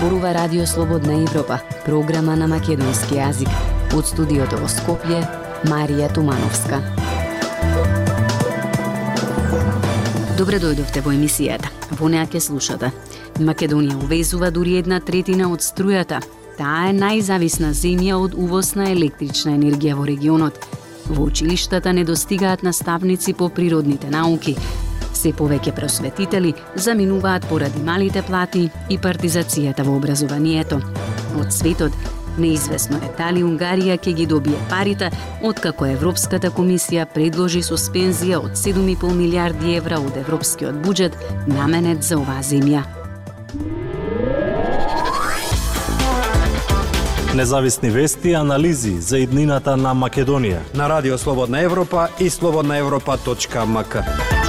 зборува Радио Слободна Европа, програма на македонски јазик. Од студиото во Скопје, Марија Тумановска. Добре дојдовте во емисијата. Во неа ќе слушате. Македонија увезува дури една третина од струјата. Таа е најзависна земја од увоз на електрична енергија во регионот. Во училиштата не достигаат наставници по природните науки, Се повеќе просветители заминуваат поради малите плати и партизацијата во образованието. Од светот Неизвестно е дали Унгарија ќе ги добие парите, откако Европската комисија предложи суспензија од 7,5 милиарди евра од европскиот буџет наменет за оваа земја. Независни вести и анализи за иднината на Македонија на Радио Слободна Европа и слободнаевропа.мк.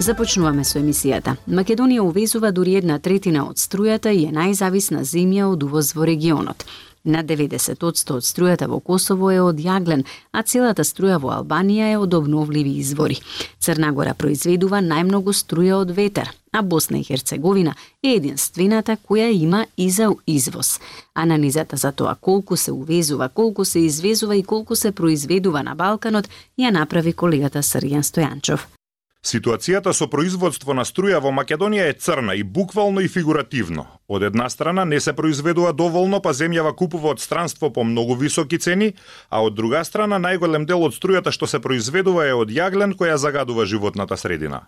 Започнуваме со емисијата. Македонија увезува дури една третина од струјата и е најзависна земја од увоз во регионот. На 90% од струјата во Косово е од јаглен, а целата струја во Албанија е од обновливи извори. Црнагора произведува најмногу струја од ветер, а Босна и Херцеговина е единствената која има и за извоз. Анализата за тоа колку се увезува, колку се извезува и колку се произведува на Балканот ја направи колегата Срјан Стојанчов. Ситуацијата со производство на струја во Македонија е црна и буквално и фигуративно. Од една страна не се произведува доволно, па земјава купува од странство по многу високи цени, а од друга страна најголем дел од струјата што се произведува е од јаглен која загадува животната средина.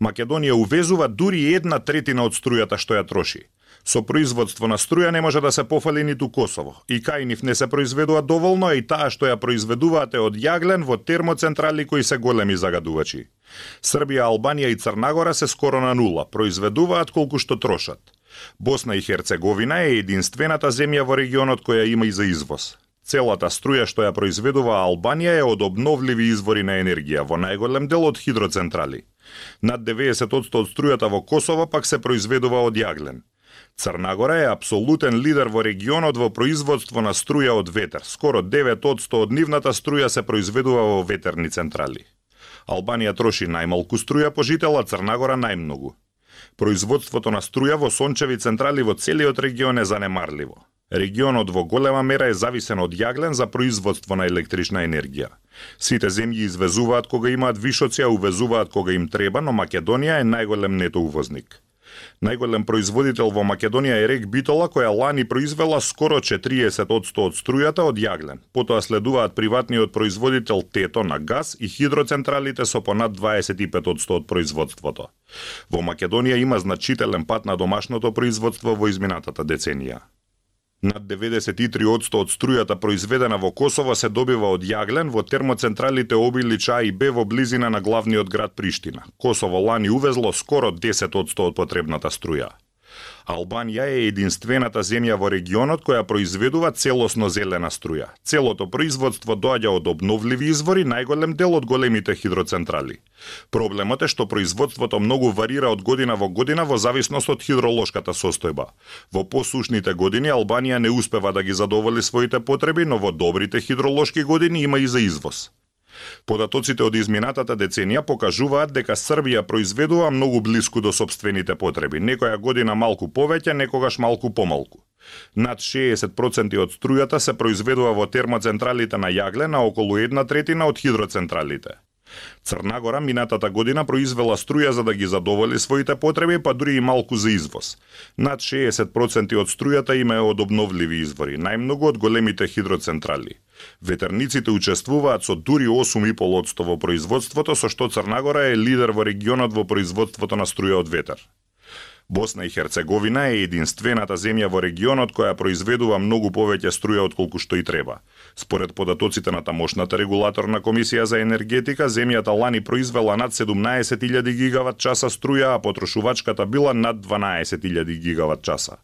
Македонија увезува дури една третина од струјата што ја троши. Со производство на струја не може да се пофали ниту Косово. И кај нив не се произведува доволно, а и таа што ја произведуваат е од јаглен во термоцентрали кои се големи загадувачи. Србија, Албанија и Црнагора се скоро на нула, произведуваат колку што трошат. Босна и Херцеговина е единствената земја во регионот која има и за извоз. Целата струја што ја произведува Албанија е од обновливи извори на енергија, во најголем дел од хидроцентрали. Над 90% од струјата во Косово пак се произведува од јаглен. Црнагора е апсолутен лидер во регионот во производство на струја од ветер. Скоро 9% од нивната струја се произведува во ветерни централи. Албанија троши најмалку струја по жител, а Црнагора најмногу. Производството на струја во сончеви централи во целиот регион е занемарливо. Регионот во голема мера е зависен од јаглен за производство на електрична енергија. Сите земји извезуваат кога имаат вишоци, а увезуваат кога им треба, но Македонија е најголем нето увозник. Најголем производител во Македонија е Рек Битола, која лани произвела скоро 40% од струјата од јаглен. Потоа следуваат приватниот производител Тето на газ и хидроцентралите со понад 25% од производството. Во Македонија има значителен пат на домашното производство во изминатата деценија. Над 93% од струјата произведена во Косово се добива од јаглен во термоцентралите Обилича и Б во близина на главниот град Приштина. Косово лани увезло скоро 10% од потребната струја. Албанија е единствената земја во регионот која произведува целосно зелена струја. Целото производство доаѓа од обновливи извори, најголем дел од големите хидроцентрали. Проблемот е што производството многу варира од година во година во зависност од хидролошката состојба. Во посушните години Албанија не успева да ги задоволи своите потреби, но во добрите хидролошки години има и за извоз. Податоците од изминатата деценија покажуваат дека Србија произведува многу блиску до собствените потреби, некоја година малку повеќе, некогаш малку помалку. Над 60% од струјата се произведува во термоцентралите на јагле, на околу една третина од хидроцентралите. Црнагора минатата година произвела струја за да ги задоволи своите потреби, па дури и малку за извоз. Над 60% од струјата има од обновливи извори, најмногу од големите хидроцентрали. Ветерниците учествуваат со дури 8,5% во производството, со што Црнагора е лидер во регионот во производството на струја од ветер. Босна и Херцеговина е единствената земја во регионот која произведува многу повеќе струја од колку што и треба. Според податоците на тамошната регулаторна комисија за енергетика, земјата лани произвела над 17.000 гигават часа струја, а потрошувачката била над 12.000 гигават часа.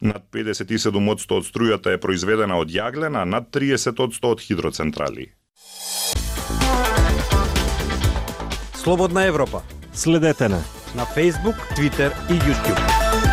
Над 57% од струјата е произведена од Јаглена, над 30% од хидроцентрали. Слободна Европа. Следете на на Facebook, Twitter и YouTube.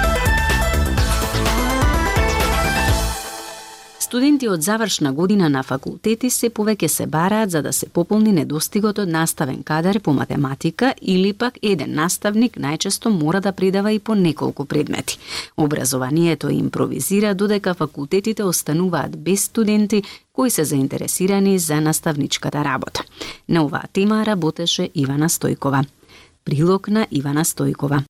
Студенти од завршна година на факултети се повеќе се бараат за да се пополни недостигот од наставен кадар по математика или пак еден наставник најчесто мора да предава и по неколку предмети. Образованието импровизира додека факултетите остануваат без студенти кои се заинтересирани за наставничката работа. На оваа тема работеше Ивана Стојкова. Прилог на Ивана Стојкова.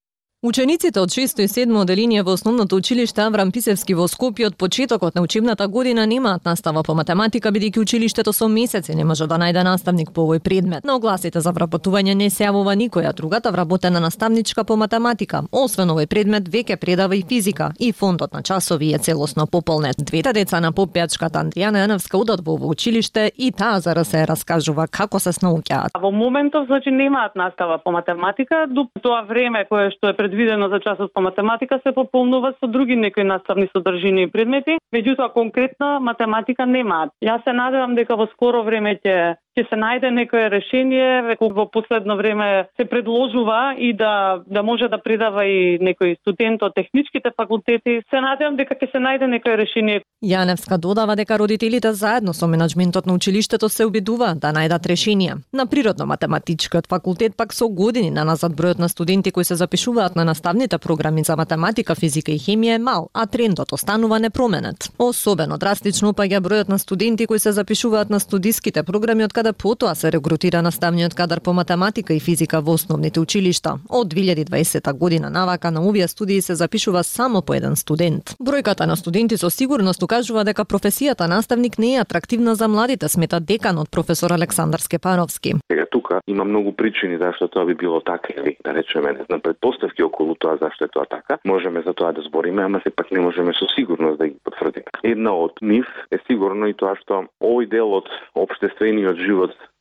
Учениците од 6 и 7 оделение во основното училиште Аврам Писевски во Скопје од почетокот на учебната година немаат настава по математика бидејќи училиштето со месеци не може да најде наставник по овој предмет. На огласите за вработување не се јавува никоја другата вработена наставничка по математика. Освен овој предмет веќе предава и физика и фондот на часови е целосно пополнет. Двете деца на попејачката Андријана Јановска удат во овој училиште и таа за се раскажува како се снаоѓаат. Во моментов значи немаат настава по математика, до тоа време кое што е пред предвидено за часот по математика се пополнува со други некои наставни содржини и предмети, меѓутоа конкретна математика немаат. Јас се надевам дека во скоро време ќе ќе се најде некое решение, веќе во последно време се предложува и да да може да предава и некој студент од техничките факултети. Се надевам дека ќе се најде некое решение. Јаневска додава дека родителите заедно со менеджментот на училиштето се обидуваат да најдат решение. На природно-математичкиот факултет пак со години на назад бројот на студенти кои се запишуваат на наставните програми за математика, физика и хемија е мал, а трендот останува непроменет. Особено драстично опаѓа бројот на студенти кои се запишуваат на студиските програми од каде потоа се регрутира наставниот кадар по математика и физика во основните училишта. Од 2020 година навака на овие студии се запишува само по еден студент. Бројката на студенти со сигурност укажува дека професијата наставник не е атрактивна за младите, смета деканот професор Александар Скепановски. Сега тука има многу причини зашто тоа би било така или да речеме не знам предпоставки околу тоа зашто е тоа така. Можеме за тоа да збориме, ама сепак не можеме со сигурност да ги потврдиме. Една од нив е сигурно и тоа што овој дел од општествениот живот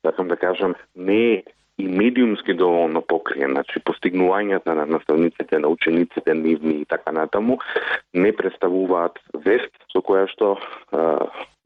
сакам да кажам, не е и медиумски доволно покриен, значи постигнувањата на наставниците, на учениците, нивни и така натаму, не представуваат вест со која што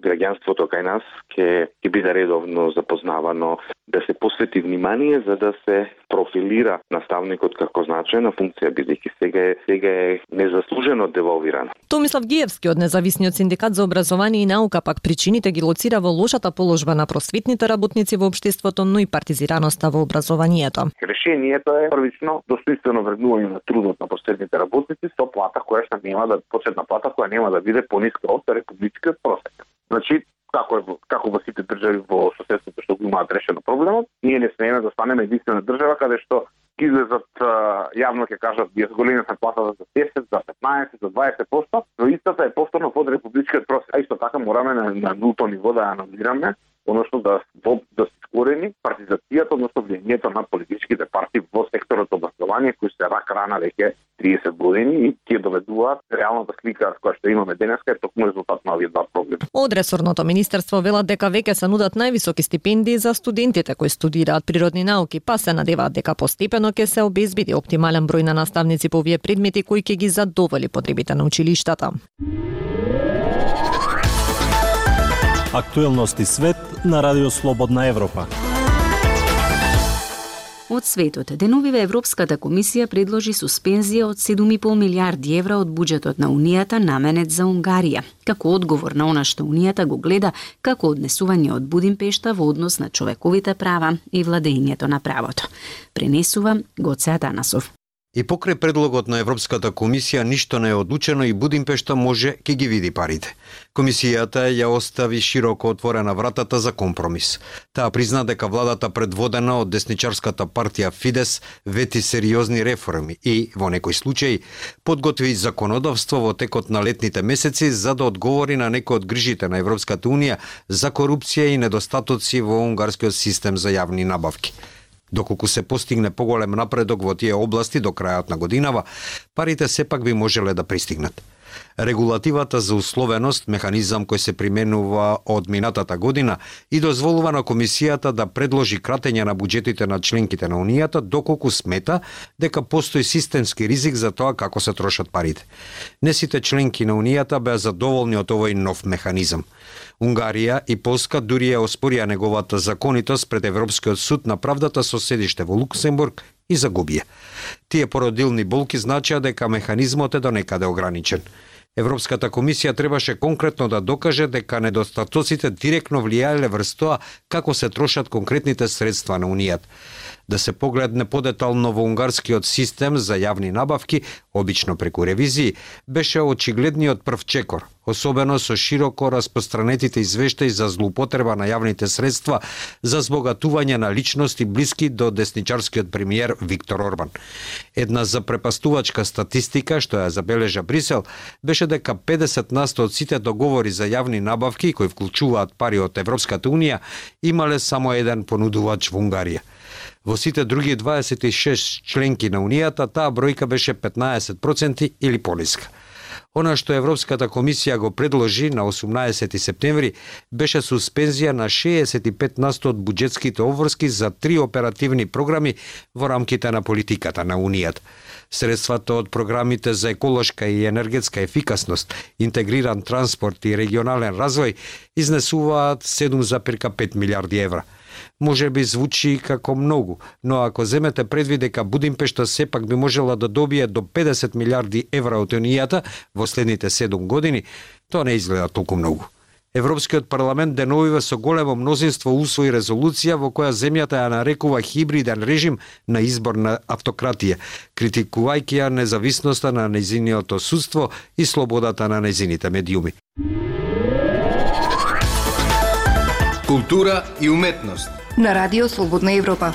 граѓанството кај нас ќе ќе биде редовно запознавано да се посвети внимание за да се профилира наставникот како значајна функција бидејќи сега е сега е незаслужено девалвиран. Томислав Гиевски од независниот синдикат за образование и наука пак причините ги лоцира во лошата положба на просветните работници во општеството, но и партизираноста во образованието. Решението е првично достоинствено вреднување на трудот на просветните работници со плата која што нема да почетна плата која нема да биде пониска од републичкиот просек. Значи, како е како во сите држави во соседството што го имаат решено проблемот, ние не смееме да станеме единствена држава каде што излезат јавно ќе кажат ја се платата за 10, за 15, за 20%, но истата е повторно под републичкиот просек. А исто така мораме на, на нулто ниво да анализираме односно да да се искорени партизацијата, односно влијанието на политичките партии во секторот образование кои се рак рана веќе 30 години и ќе доведуваат реалната слика која што имаме денеска е токму резултат на овие два проблеми. Од ресорното министерство велат дека веќе се нудат највисоки стипендии за студентите кои студираат природни науки, па се надеваат дека постепено ќе се обезбеди оптимален број на наставници по овие предмети кои ќе ги задоволи потребите на училиштата. Актуелности свет на Радио Слободна Европа. Од светот, деновиве Европската комисија предложи суспензија од 7,5 милиарди евра од буџетот на Унијата наменет за Унгарија, како одговор на она што Унијата го гледа како однесување од Будимпешта во однос на човековите права и владењето на правото. Пренесува Гоце Атанасов. И покрај предлогот на Европската комисија ништо не е одлучено и Будимпешта може ке ги види парите. Комисијата ја остави широко отворена вратата за компромис. Таа призна дека владата предводена од десничарската партија Фидес вети сериозни реформи и, во некој случај, подготви законодавство во текот на летните месеци за да одговори на некои од грижите на Европската Унија за корупција и недостатоци во унгарскиот систем за јавни набавки. Доколку се постигне поголем напредок во тие области до крајот на годинава, парите сепак би можеле да пристигнат. Регулативата за условеност, механизам кој се применува од минатата година и дозволува на комисијата да предложи кратење на буџетите на членките на Унијата доколку смета дека постои системски ризик за тоа како се трошат парите. Не сите членки на Унијата беа задоволни од овој нов механизам. Унгарија и Полска дури ја оспорија неговата законитост пред Европскиот суд на правдата со седиште во Луксембург и загубија. Тие породилни болки значеа дека механизмот е до некаде ограничен. Европската комисија требаше конкретно да докаже дека недостатоците директно влијаеле врз тоа како се трошат конкретните средства на Унијата да се погледне подетално во унгарскиот систем за јавни набавки, обично преку ревизии, беше очигледниот прв чекор, особено со широко распространетите извештаи за злоупотреба на јавните средства за збогатување на личности блиски до десничарскиот премиер Виктор Орбан. Една запрепастувачка статистика што ја забележа Брисел беше дека 50 насто од сите договори за јавни набавки кои вклучуваат пари од Европската унија имале само еден понудувач во Унгарија. Во сите други 26 членки на Унијата, таа бројка беше 15% или пониска. Она што Европската комисија го предложи на 18 септември беше суспензија на 65 насто од буџетските обврски за три оперативни програми во рамките на политиката на Унијата. Средствата од програмите за еколошка и енергетска ефикасност, интегриран транспорт и регионален развој изнесуваат 7,5 милиарди евра – може би звучи како многу, но ако земете предвид дека Будимпешта сепак би можела да добие до 50 милиарди евра од Унијата во следните 7 години, тоа не изгледа толку многу. Европскиот парламент деновиве со големо мнозинство усвои резолуција во која земјата ја нарекува хибриден режим на избор на автократија, критикувајќи ја независноста на незиниот судство и слободата на незините медиуми. Култура и уметност на Радио Слободна Европа.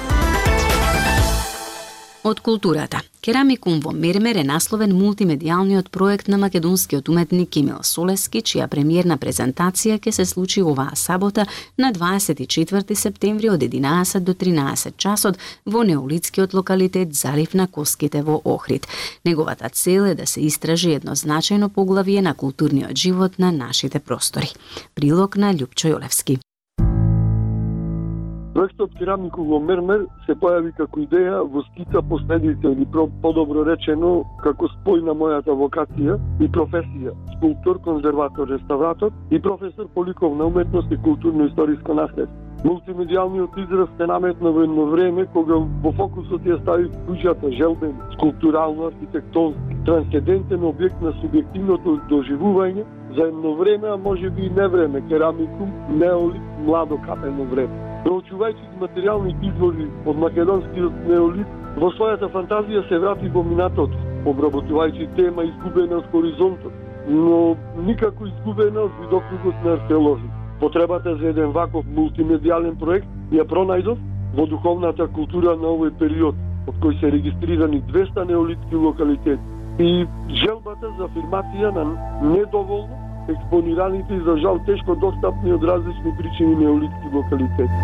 Од културата. Керамикум во Мермер е насловен мултимедијалниот проект на македонскиот уметник Кимил Солески, чија премиерна презентација ќе се случи оваа сабота на 24 септември од 11 до 13 часот во неолитскиот локалитет Залив на Коските во Охрид. Неговата цел е да се истражи едно значајно поглавие на културниот живот на нашите простори. Прилог на Љупчо Јолевски. Проектот Керамику во Мермер се појави како идеја во скица последните или подобро речено како спој на мојата вокација и професија скулптор, конзерватор, реставратор и професор по ликовна уметност и културно-историско наследство. Мултимедијалниот израз се наметна во едно време кога во фокусот ја стави куќата желбен, скулптурално, архитектонски, трансцендентен објект на субјективното доживување за едно време, а може би и не време, керамикум, неолит, младо капено време. Да Проучувајќи материјални извори од македонскиот неолит, во својата фантазија се врати во минатото, обработувајќи тема изгубена од хоризонтот, но никако изгубена од видокругот на археолози. Потребата за еден ваков мултимедијален проект ја пронајдов во духовната култура на овој период, од кој се регистрирани 200 неолитски локалитети и желбата за афирмација на недоволно експонираните и за жал тешко достапни од различни причини неолитски локалитети.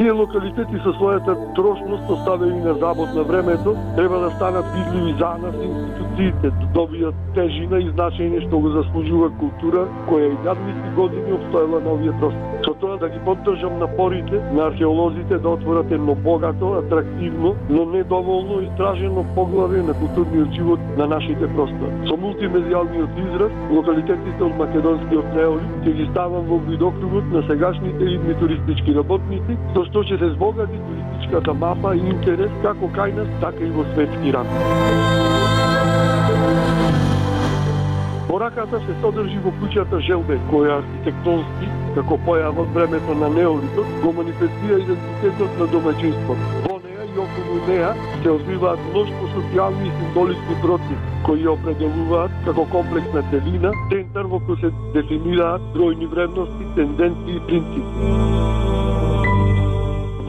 Тие локалитети со својата трошност оставени на забот на времето треба да станат видливи за нас институциите, да добијат тежина и значење што го заслужува култура која и јадници години обстоела на овие простори. Тоа да ги поддржам напорите на археолозите да отворат едно богато, атрактивно, но недоволно истражено поглаве на културниот живот на нашите простори. Со мултимедијалниот израз, локалитетите од македонскиот неолит ќе ги ставам во видокругот на сегашните идни туристички работници, со што ќе се збогати туристичката мапа и интерес како кај нас, така и во светски рамки. Пораката се содржи во куќата Желбе, која архитектонски, како појава од времето на неолитот, го манифестира идентитетот на домаќинството. Во неа и околу неа се одвиваат множко социјални и символични процеси, кои ја определуваат како комплексна целина, центар во кој се дефинираат бројни вредности, тенденции и принципи.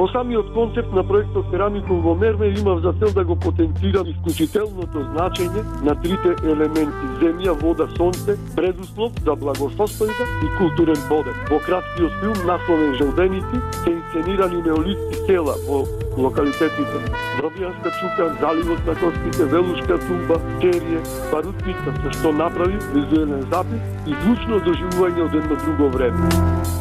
Во самиот концепт на проектот Керамикум во Мерме имав за цел да го потенцирам исклучителното значење на трите елементи земја, вода, сонце, предуслов за благосостојба и културен боден. Во краткиот филм насловен Желденици се инсценирани неолитски села во локалитетите Вробијанска чука, заливот на Коските, Велушка тумба, Черие, Барутница, со што направи визуелен запис и звучно доживување од едно друго време.